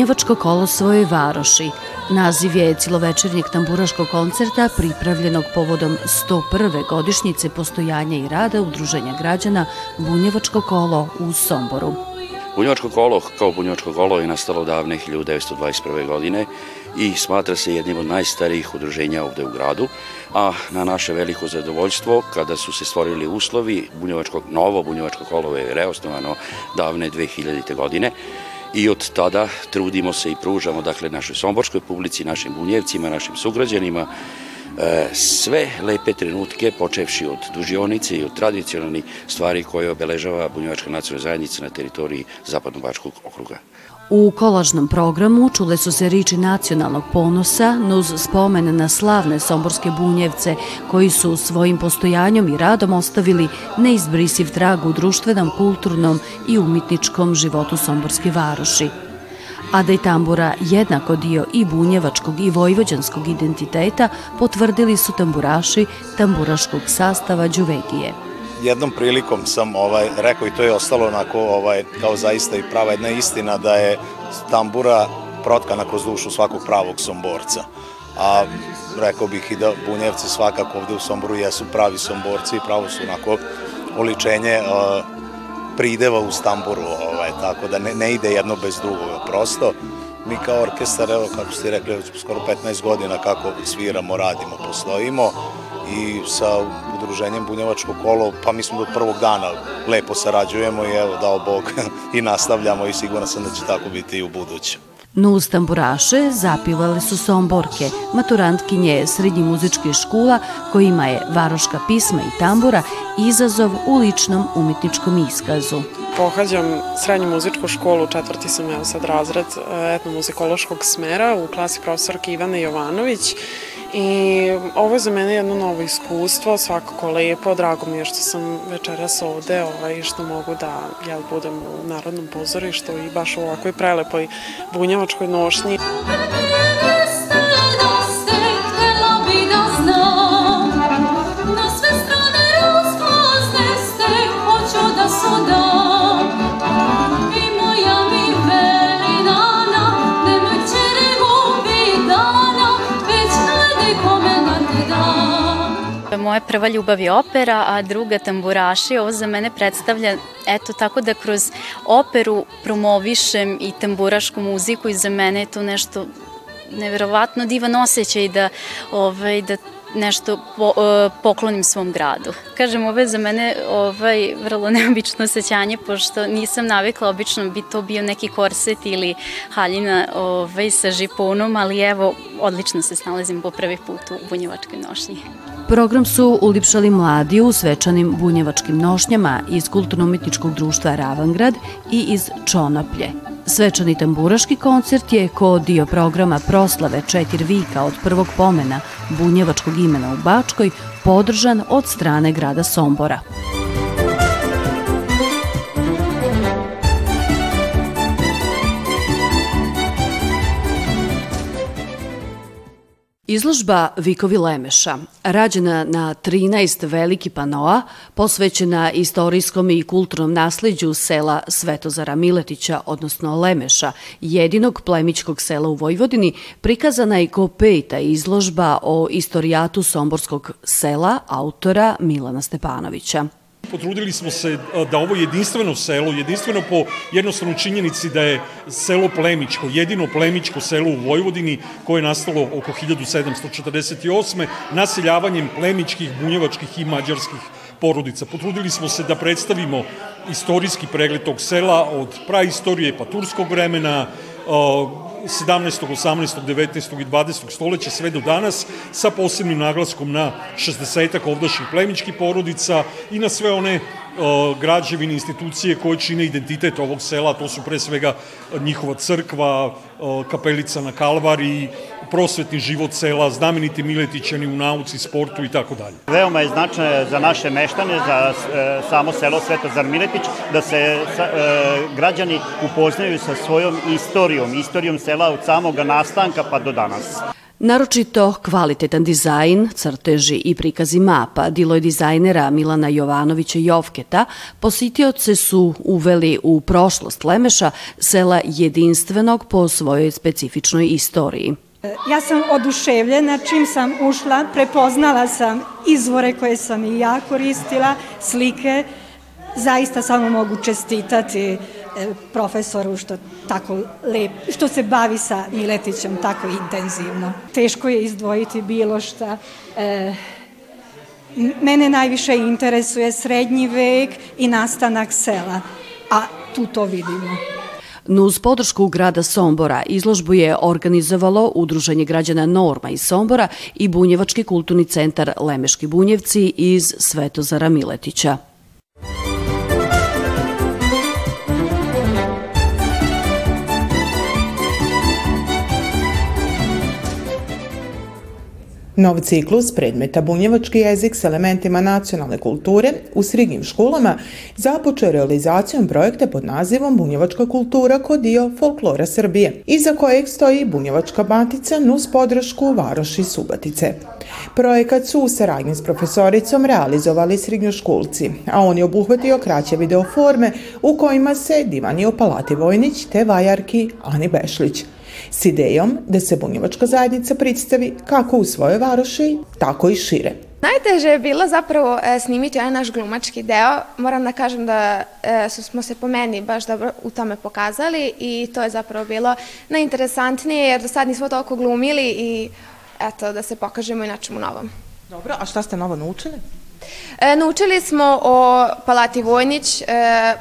Bunjevačko kolo svoje varoši. Naziv je cilovečernjeg tamburaškog koncerta pripravljenog povodom 101. godišnjice postojanja i rada Udruženja građana Bunjevačko kolo u Somboru. Bunjevačko kolo kao Bunjevačko kolo je nastalo davne 1921. godine i smatra se jednim od najstarijih udruženja ovde u gradu, a na naše veliko zadovoljstvo, kada su se stvorili uslovi, Bunjevačko, novo Bunjevačko kolo je reosnovano davne 2000. godine, i od tada trudimo se i pružamo dakle našoj somborskoj publici, našim bunjevcima, našim sugrađanima sve lepe trenutke počevši od dužionice i od tradicionalnih stvari koje obeležava bunjevačka nacionalna zajednica na teritoriji Zapadno-Bačkog okruga. U kolažnom programu čule su se riči nacionalnog ponosa nuz spomen na slavne somborske bunjevce koji su svojim postojanjem i radom ostavili neizbrisiv trag u društvenom, kulturnom i umitničkom životu somborske varoši. A da je tambura jednako dio i bunjevačkog i vojvođanskog identiteta potvrdili su tamburaši tamburaškog sastava Đuvegije jednom prilikom sam ovaj rekao i to je ostalo onako ovaj kao zaista i prava jedna istina da je tambura protkana kroz dušu svakog pravog somborca. A rekao bih i da bunjevci svakako ovde u Somboru jesu pravi somborci i pravo su onako oličenje uh, prideva u stamburu, ovaj, tako da ne, ne ide jedno bez drugoga, prosto. Mi kao orkestar, evo kako ste rekli, skoro 15 godina kako sviramo, radimo, postojimo i sa udruženjem Bunjevačko kolo, pa mi smo do prvog dana lepo sarađujemo i evo, dao Bog, i nastavljamo i siguran sam da će tako biti i u budućem. Nuz tamburaše zapivale su somborke, maturantkinje srednjih muzičkih škola kojima je varoška pisma i tambura izazov u ličnom umetničkom iskazu. Pohađam srednju muzičku školu, četvrti sam evo sad razred e, etnomuzikološkog smera u klasi profesorke Ivane Jovanović I ovo je za mene jedno novo iskustvo, svakako lepo, drago mi je što sam večeras ovde ovaj, što mogu da jel, budem u Narodnom pozorištu i baš u ovakvoj prelepoj bunjevačkoj nošnji. Moja prva ljubav je opera, a druga tamburaši. Ovo za mene predstavlja, eto, tako da kroz operu promovišem i tamburašku muziku i za mene je to nešto neverovatno divan osjećaj da, ovaj, da nešto po, uh, poklonim svom gradu. Kažem, ovo je za mene ovaj, vrlo neobično osjećanje, pošto nisam navikla, obično bi to bio neki korset ili haljina ovaj, sa žiponom, ali evo, odlično se snalazim po prvi put u bunjevačkoj nošnji. Program su ulipšali mladi u svečanim bunjevačkim nošnjama iz Kulturno-umetničkog društva Ravangrad i iz Čonaplje. Svečani tamburaški koncert je ko dio programa proslave Četir vika od prvog pomena bunjevačkog imena u Bačkoj podržan od strane grada Sombora. Izložba Vikovi Lemeša, rađena na 13 veliki panoa, posvećena istorijskom i kulturnom nasleđu sela Svetozara Miletića, odnosno Lemeša, jedinog plemićkog sela u Vojvodini, prikazana je ko peta izložba o istorijatu Somborskog sela autora Milana Stepanovića. Potrudili smo se da ovo jedinstveno selo, jedinstveno po jednostavnom činjenici da je selo Plemičko, jedino Plemičko selo u Vojvodini koje je nastalo oko 1748. naseljavanjem plemičkih, bunjevačkih i mađarskih porodica. Potrudili smo se da predstavimo istorijski pregled tog sela od praistorije pa turskog vremena, 17., 18., 19. i 20. stoleća sve do danas sa posebnim naglaskom na 60-ak ovdašnjih plemičkih porodica i na sve one građevine institucije koje čine identitet ovog sela, to su pre svega njihova crkva, kapelica na Kalvari, prosvetni život sela, znameniti Miletićani u nauci, sportu i tako dalje. Veoma je značajno za naše meštane, za e, samo selo Svetozar Miletić, da se e, građani upoznaju sa svojom istorijom, istorijom sela od samoga nastanka pa do danas. Naročito kvalitetan dizajn, crteži i prikazi mapa dilo dizajnera Milana Jovanovića Jovketa positioce su uveli u prošlost Lemeša, sela jedinstvenog po svojoj specifičnoj istoriji. Ja sam oduševljena čim sam ušla, prepoznala sam izvore koje sam i ja koristila, slike, zaista samo mogu čestitati E, profesoru što tako lep, što se bavi sa Miletićem tako intenzivno. Teško je izdvojiti bilo šta. E, mene najviše interesuje srednji vek i nastanak sela, a tu to vidimo. Nuz podršku grada Sombora izložbu je organizovalo Udruženje građana Norma iz Sombora i Bunjevački kulturni centar Lemeški Bunjevci iz Svetozara Miletića. Nov ciklus predmeta bunjevački jezik s elementima nacionalne kulture u srednjim školama započeo realizacijom projekta pod nazivom Bunjevačka kultura kod dio folklora Srbije, iza kojeg stoji Bunjevačka batica nus podršku Varoši Subatice. Projekat su u saradnji s profesoricom realizovali srednjoškolci, a on je obuhvatio kraće videoforme u kojima se divanio Palati Vojnić te vajarki Ani Bešlić – s idejom da se bunjevačka zajednica predstavi kako u svojoj varoši, tako i šire. Najteže je bilo zapravo e, snimiti ovaj naš glumački deo. Moram da kažem da e, smo se po meni baš dobro u tome pokazali i to je zapravo bilo najinteresantnije jer do sad nismo toliko glumili i eto da se pokažemo i na čemu novom. Dobro, a šta ste novo naučili? E, naučili smo o Palati Vojnić, e,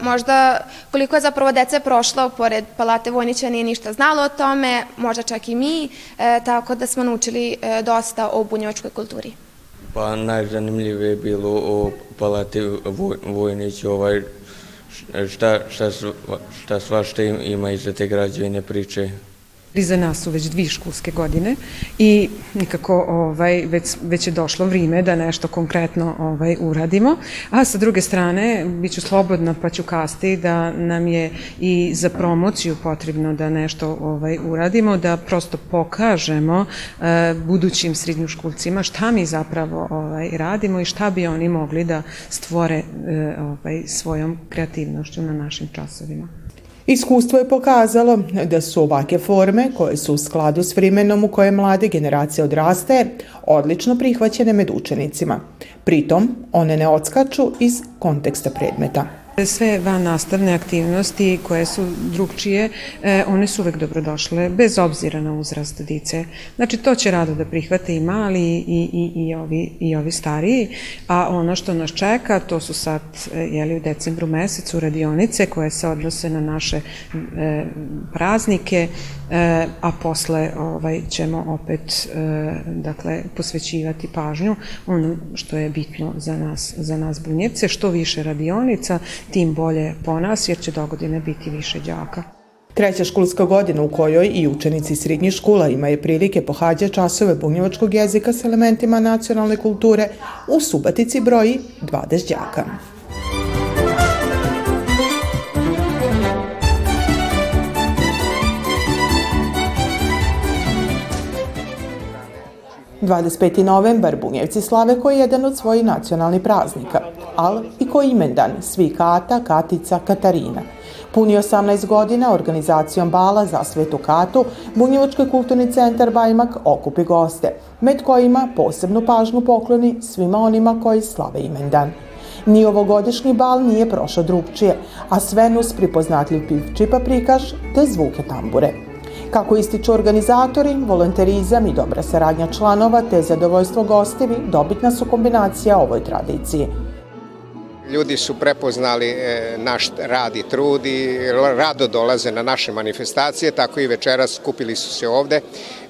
možda koliko je zapravo dece prošlo pored Palate Vojnića nije ništa znalo o tome, možda čak i mi, e, tako da smo naučili e, dosta o bunjevačkoj kulturi. Pa najzanimljivije je bilo o Palati Vojnić, ovaj, šta, šta, šta svašta ima iza te građevine priče. Iza nas su već dvi školske godine i nikako ovaj, već, već je došlo vrijeme da nešto konkretno ovaj, uradimo. A sa druge strane, bit ću slobodna pa ću kasti da nam je i za promociju potrebno da nešto ovaj, uradimo, da prosto pokažemo eh, budućim srednjoškolcima šta mi zapravo ovaj, radimo i šta bi oni mogli da stvore eh, ovaj, svojom kreativnošću na našim časovima. Iskustvo je pokazalo da su ovake forme, koje su u skladu s vremenom u kojem mlade generacije odrastaje, odlično prihvaćene med učenicima. Pritom, one ne odskaču iz konteksta predmeta. Sve van nastavne aktivnosti koje su drugčije, e, one su uvek dobrodošle, bez obzira na uzrast dice. Znači, to će rado da prihvate i mali i, i, i, ovi, i ovi stariji, a ono što nas čeka, to su sad, e, jeli, u decembru mesecu radionice koje se odnose na naše e, praznike, e, a posle ovaj, ćemo opet e, dakle, posvećivati pažnju ono što je bitno za nas, za nas bunjevce, što više radionica, tim bolje po nas, jer će dogodine biti više đaka. Treća školska godina u kojoj i učenici srednjih škola imaju prilike pohađa časove bunjevačkog jezika s elementima nacionalne kulture, u Subatici broji 20 đaka. 25. novembar Bunjevci slave koji je jedan od svojih nacionalnih praznika, ali i koji imendan svi Kata, Katica, Katarina. Puni 18 godina organizacijom bala za Svetu Katu, Bunjevački kulturni centar Bajmak okupi goste, med kojima posebnu pažnju pokloni svima onima koji slave imendan. Ni ovogodišnji bal nije prošao drugčije, a sve nus pripoznatljiv pivčipa prikaž te zvuke tambure. Kako ističu organizatori, volonterizam i dobra saradnja članova te zadovoljstvo gostevi dobitna su kombinacija ovoj tradiciji. Ljudi su prepoznali e, naš rad i trud i rado dolaze na naše manifestacije, tako i večeras skupili su se ovde.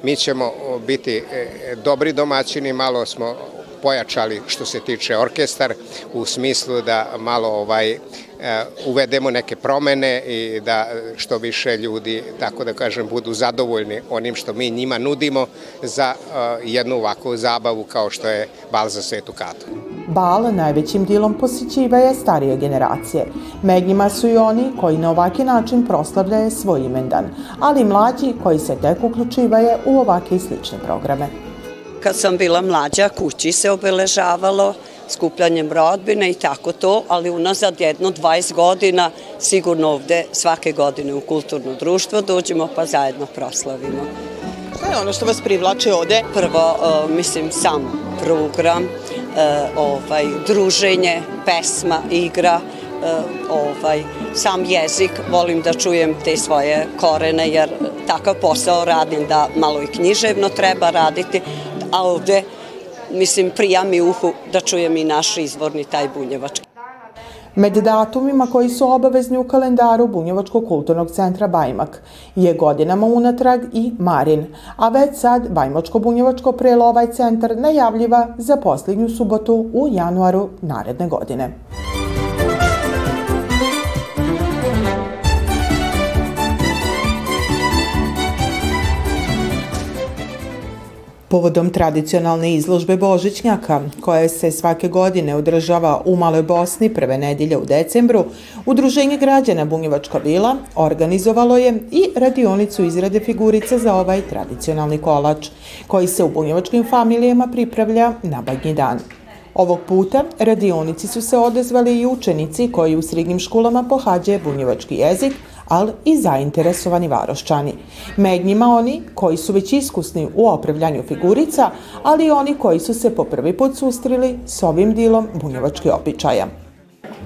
Mi ćemo biti e, dobri domaćini, malo smo pojačali što se tiče orkestar u smislu da malo ovaj E, uvedemo neke promene i da što više ljudi, tako da kažem, budu zadovoljni onim što mi njima nudimo za e, jednu ovakvu zabavu kao što je bal za svetu katu. Bal najvećim dilom posjećivaje starije generacije. Med njima su i oni koji na ovaki način proslavljaju svoj imendan, ali i mlađi koji se tek uključivaje u ovake slične programe. Kad sam bila mlađa, kući se obeležavalo, skupljanjem rodbine i tako to, ali unazad jedno 20 godina sigurno ovde svake godine u kulturno društvo dođemo pa zajedno proslavimo. Šta je ono što vas privlači ovde? Prvo, uh, mislim, sam program, uh, ovaj, druženje, pesma, igra, uh, ovaj, sam jezik, volim da čujem te svoje korene, jer takav posao radim da malo i književno treba raditi, a ovde mislim, prija mi uhu da čujem i naš izvorni taj bunjevački. Med datumima koji su obavezni u kalendaru Bunjevačkog kulturnog centra Bajmak je godinama unatrag i Marin, a već sad Bajmočko-Bunjevačko prelo ovaj centar najavljiva za posljednju subotu u januaru naredne godine. Povodom tradicionalne izložbe Božićnjaka, koja se svake godine održava u Maloj Bosni prve nedelje u decembru, Udruženje građana Bunjevačka vila organizovalo je i radionicu izrade figurica za ovaj tradicionalni kolač, koji se u bunjevačkim familijama pripravlja na Badnji dan. Ovog puta radionici su se odezvali i učenici koji u srednjim školama pohađaju bunjevački jezik, ali i zainteresovani varošćani. Med njima oni koji su već iskusni u opravljanju figurica, ali i oni koji su se po prvi put sustrili s ovim dilom bunjevačkih običaja.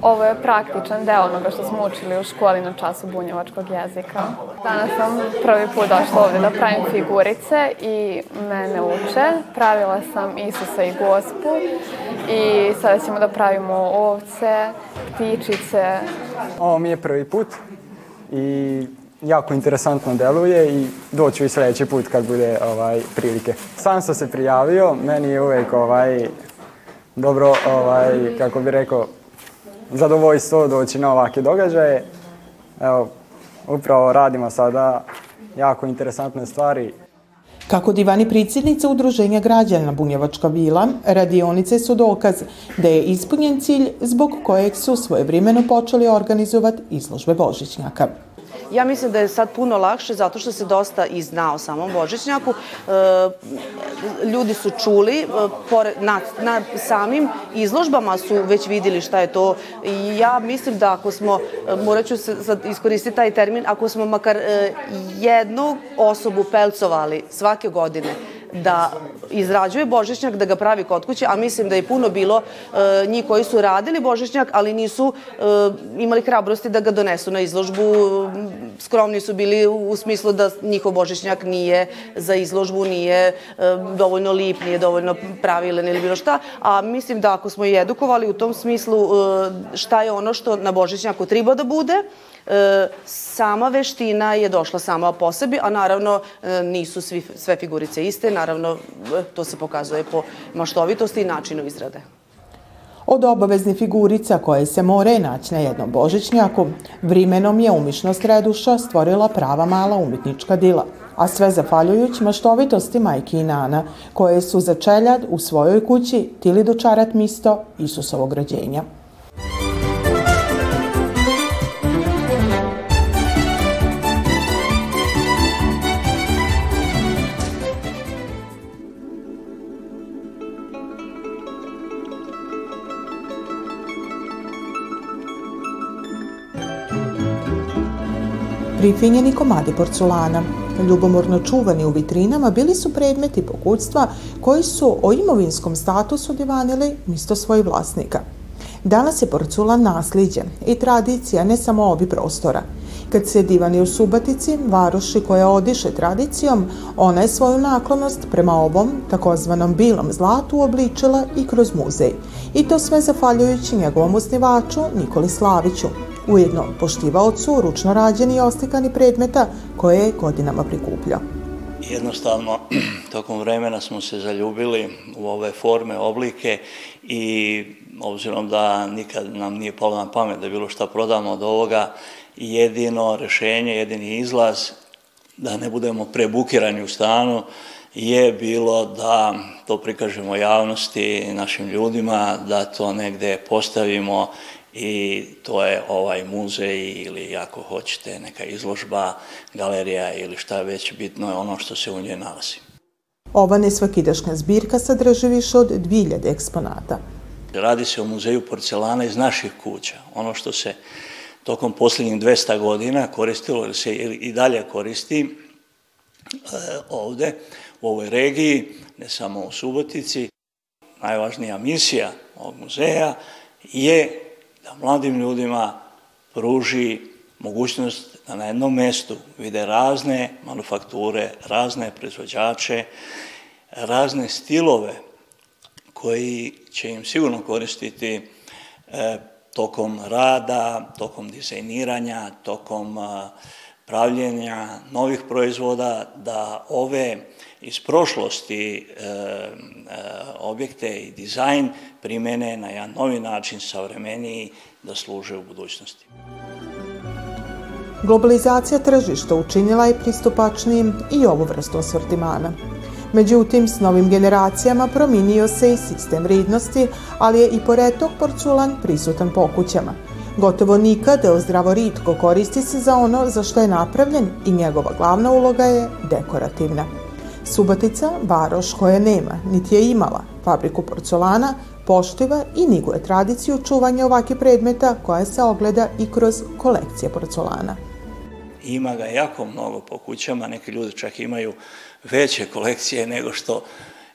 Ovo je praktičan deo onoga što smo učili u školi na času bunjevačkog jezika. Danas sam prvi put došla ovde da pravim figurice i mene uče. Pravila sam Isusa i Gospu i sada ćemo da pravimo ovce, ptičice. Ovo mi je prvi put i jako interesantno deluje i doću i sledeći put kad bude ovaj prilike. Sam sam se prijavio, meni je uvek ovaj dobro ovaj kako bi rekao zadovoljstvo doći na ovake događaje. Evo, upravo radimo sada jako interesantne stvari. Kako divani predsjednica Udruženja građana Bunjevačka vila, radionice su dokaz da je ispunjen cilj zbog kojeg su svojevremeno počeli organizovati izložbe Božićnjaka. Ja mislim da je sad puno lakše zato što se dosta i zna o samom Božićnjaku. E, ljudi su čuli, e, na, na samim izložbama su već videli šta je to. I ja mislim da ako smo, e, morat ću se sad iskoristiti taj termin, ako smo makar jednu osobu pelcovali svake godine, da izrađuje božićnjak, da ga pravi kod kuće, a mislim da je puno bilo e, njih koji su radili božićnjak, ali nisu e, imali hrabrosti da ga donesu na izložbu. Skromni su bili u, smislu da njihov božićnjak nije za izložbu, nije e, dovoljno lip, nije dovoljno pravilen ili bilo šta, a mislim da ako smo i edukovali u tom smislu e, šta je ono što na božićnjaku treba da bude, E, sama veština je došla sama po sebi, a naravno e, nisu svi, sve figurice iste, naravno e, to se pokazuje po maštovitosti i načinu izrade. Od obaveznih figurica koje se more naći na jednom božićnjaku, vrimenom je umišnost Reduša stvorila prava mala umetnička dila, a sve zafaljujući maštovitosti majke i nana, koje su za čeljad u svojoj kući tili dočarat misto Isusovog rođenja. Prifinjeni komadi porculana, ljubomorno čuvani u vitrinama, bili su predmeti pokućstva koji su o imovinskom statusu divanili misto svojih vlasnika. Danas je porculan nasljeđe i tradicija ne samo ovi prostora. Kad se divani u Subatici, varoši koja odiše tradicijom, ona je svoju naklonost prema ovom takozvanom bilom zlatu obličila i kroz muzej. I to sve zafaljujući njegovom osnivaču Nikoli Slaviću, ujedno poštivaocu ručno rađeni i oslikani predmeta koje je godinama prikupljao. Jednostavno, tokom vremena smo se zaljubili u ove forme, oblike i obzirom da nikad nam nije palo na pamet da bilo šta prodamo od ovoga, jedino rešenje, jedini izlaz da ne budemo prebukirani u stanu, je bilo da to prikažemo javnosti, našim ljudima, da to negde postavimo i to je ovaj muzej ili ako hoćete neka izložba, galerija ili šta već bitno je ono što se u njoj nalazi. Ova nesvakidašnja zbirka sadrži više od 2000 eksponata. Radi se o muzeju porcelana iz naših kuća. Ono što se tokom posljednjih 200 godina koristilo ili se i dalje koristi e, ovde u ovoj regiji, ne samo u Subotici. Najvažnija misija ovog muzeja je da mladim ljudima pruži mogućnost da na jednom mestu vide razne manufakture, razne proizvođače, razne stilove koji će im sigurno koristiti e, tokom rada, tokom dizajniranja, tokom e, pravljenja novih proizvoda, da ove iz prošlosti e, e, objekte i dizajn primene na jedan novi način, savremeniji, da služe u budućnosti. Globalizacija tržišta učinila je pristupačnijim i ovu vrstu asortimana. Međutim, s novim generacijama prominio se i sistem vrednosti, ali je i poretok porculan prisutan po kućama. Gotovo nikada zdravo ritko koristi se za ono za što je napravljen i njegova glavna uloga je dekorativna. Subotica, varoš koja nema, niti je imala fabriku porcelana, poštiva i niguje tradiciju čuvanja ovakve predmeta koja se ogleda i kroz kolekcije porcelana. Ima ga jako mnogo po kućama, neki ljudi čak imaju veće kolekcije nego što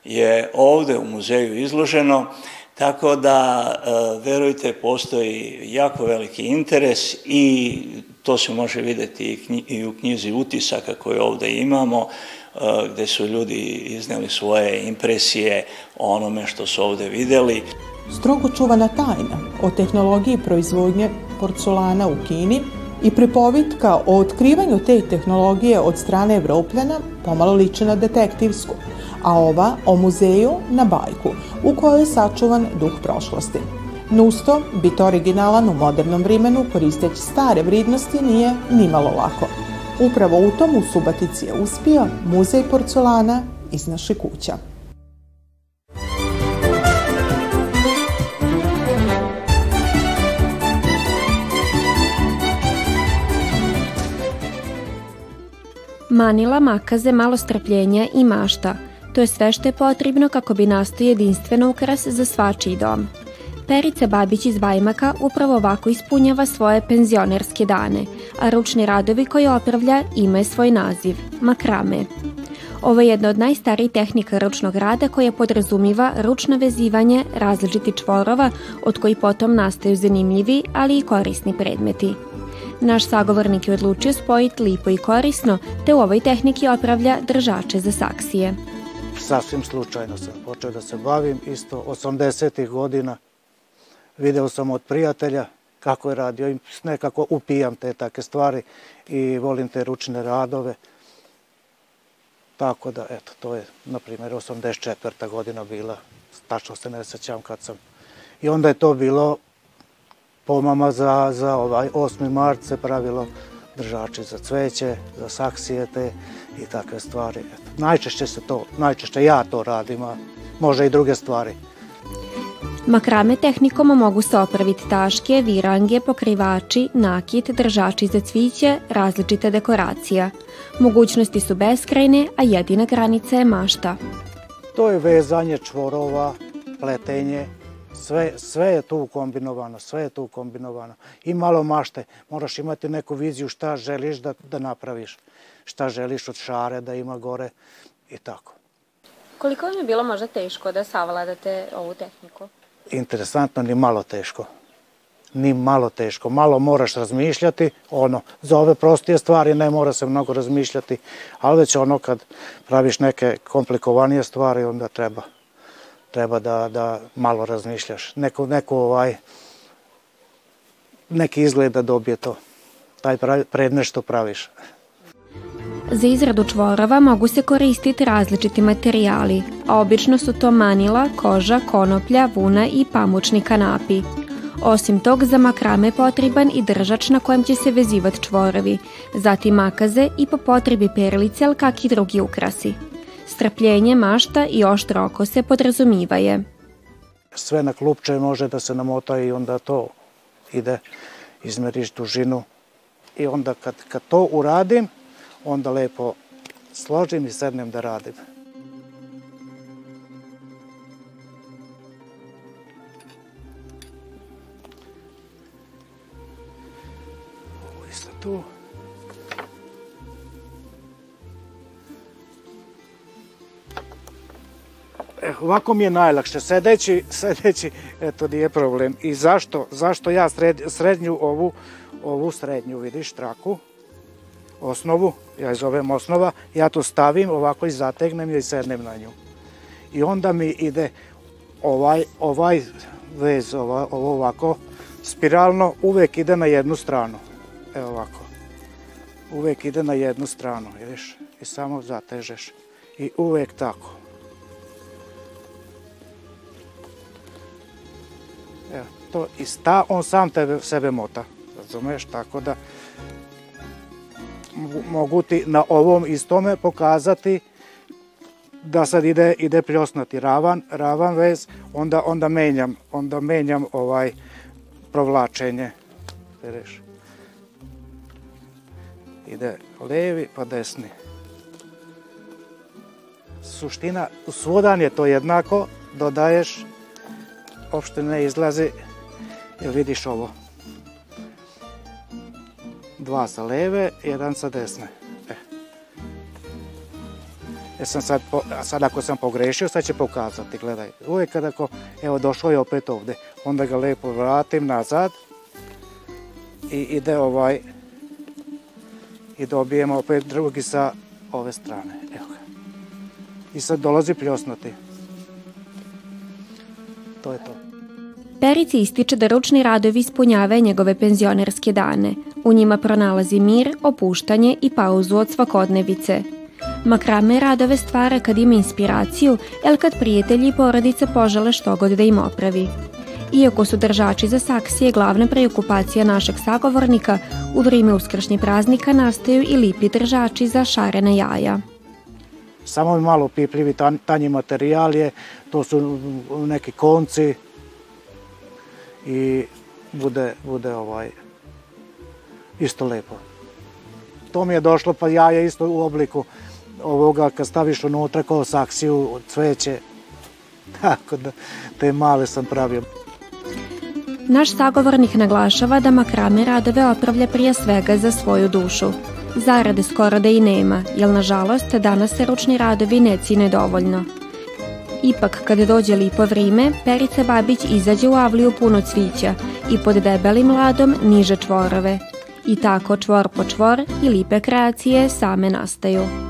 je ovde u muzeju izloženo, tako da, e, verujte, postoji jako veliki interes i to se može videti i u knjizi utisaka koje ovde imamo, e, gde su ljudi izneli svoje impresije o onome što su ovde videli. Strogo čuvana tajna o tehnologiji proizvodnje porcelana u Kini i pripovitka o otkrivanju te tehnologije od strane Evropljana pomalo liče na detektivsku, a ova o muzeju na bajku, u kojoj je sačuvan duh prošlosti. Nusto, biti originalan u modernom vremenu koristeći stare vridnosti nije nimalo lako. Upravo u tom u Subatici je uspio muzej porcelana iz naše kuća. Manila, makaze, malo strpljenja i mašta. To je sve što je potrebno kako bi nastao jedinstveno ukras za svačiji dom. Perica Babić iz Bajmaka upravo ovako ispunjava svoje penzionerske dane, a ručni radovi koje opravlja imaju svoj naziv – makrame. Ovo je jedna od najstarijih tehnika ručnog rada koja podrazumiva ručno vezivanje različitih čvorova od koji potom nastaju zanimljivi, ali i korisni predmeti – Naš sagovornik je odlučio spojiti lipo i korisno, te u ovoj tehniki opravlja držače za saksije. Sasvim slučajno sam počeo da se bavim, isto 80. godina. Video sam od prijatelja kako je radio nekako upijam te take stvari i volim te ručne radove. Tako da, eto, to je, na primjer, 84. godina bila, tačno se ne sećam kad sam. I onda je to bilo pomama za, za ovaj 8. mart se pravilo držači za cveće, za saksije te i takve stvari. Eto, najčešće se to, najčešće ja to radim, a može i druge stvari. Makrame tehnikom mogu se opraviti taške, virange, pokrivači, nakit, držači za cviće, različite dekoracija. Mogućnosti su beskrajne, a jedina granica je mašta. To je vezanje čvorova, pletenje, Sve, sve je tu kombinovano, sve je tu kombinovano. I malo mašte, moraš imati neku viziju šta želiš da, da napraviš, šta želiš od šare da ima gore i tako. Koliko vam je bilo možda teško da savladate ovu tehniku? Interesantno, ni malo teško. Ni malo teško. Malo moraš razmišljati, ono, za ove prostije stvari ne mora se mnogo razmišljati, ali već ono kad praviš neke komplikovanije stvari, onda treba treba da, da malo razmišljaš. Neko, neko ovaj, neki izgled da dobije to, taj predmet što praviš. Za izradu čvorova mogu se koristiti različiti materijali, a obično su to manila, koža, konoplja, vuna i pamučni kanapi. Osim tog, za makrame potreban i držač na kojem će se vezivat čvorovi, zatim makaze i po potrebi perlice, ali kak i drugi ukrasi. Strpljenje, mašta i oštro oko se podrazumivaje. Sve na klupče može da se namota i onda to ide, izmeriš dužinu i onda kad, kad to uradim, onda lepo složim i sednem da radim. Tu. Ovako mi je najlakše. Sedeći, sedeći, eto, nije problem. I zašto? Zašto ja sred, srednju ovu, ovu srednju, vidiš, traku, osnovu, ja je zovem osnova, ja to stavim, ovako i zategnem i sednem na nju. I onda mi ide ovaj, ovaj vez, ova, ovo ovako, spiralno, uvek ide na jednu stranu. Evo ovako. Uvek ide na jednu stranu, vidiš? I samo zatežeš. I uvek tako. To i sta, on sam tebe, sebe mota. Razumeš? Tako da mogu ti na ovom istome pokazati da sad ide, ide pljosnati ravan, ravan vez, onda, onda menjam, onda menjam ovaj provlačenje. Vidiš? Ide levi pa desni. Suština, svudan je to jednako, dodaješ, uopšte ne izlazi, jer vidiš ovo dva sa leve, jedan sa desne. E. E sam sad, sad ako sam pogrešio, sad će pokazati, gledaj. Uvijek kada ako, evo došao je opet ovde, onda ga lepo vratim nazad i ide ovaj i dobijemo opet drugi sa ove strane. Evo ga. I sad dolazi pljosnuti. To je to. Perici ističe da ručni radovi ispunjavaju njegove penzionerske dane. U njima pronalazi mir, opuštanje i pauzu od svakodnevice. Makrame radove stvara kad ima inspiraciju, el kad prijatelji i porodice požele što god da im opravi. Iako su držači za saksije glavna preokupacija našeg sagovornika, u vrime uskršnjih praznika nastaju i lipi držači za šarena jaja. Samo malo pipljivi tanji materijal je, to su neki konci, i bude, bude ovaj isto lepo. To mi je došlo, pa ja je isto u obliku ovoga kad staviš unutra kao saksiju, cveće, tako da te male sam pravio. Naš sagovornik naglašava da makrame radove opravlja prije svega za svoju dušu. Zarade skoro da i nema, jer nažalost danas se ručni radovi ne cine dovoljno. Ipak, kada dođe lipo vrime, Perica Babić izađe u avliju puno cvića i pod debelim ladom niže čvorove. I tako čvor po čvor i lipe kreacije same nastaju.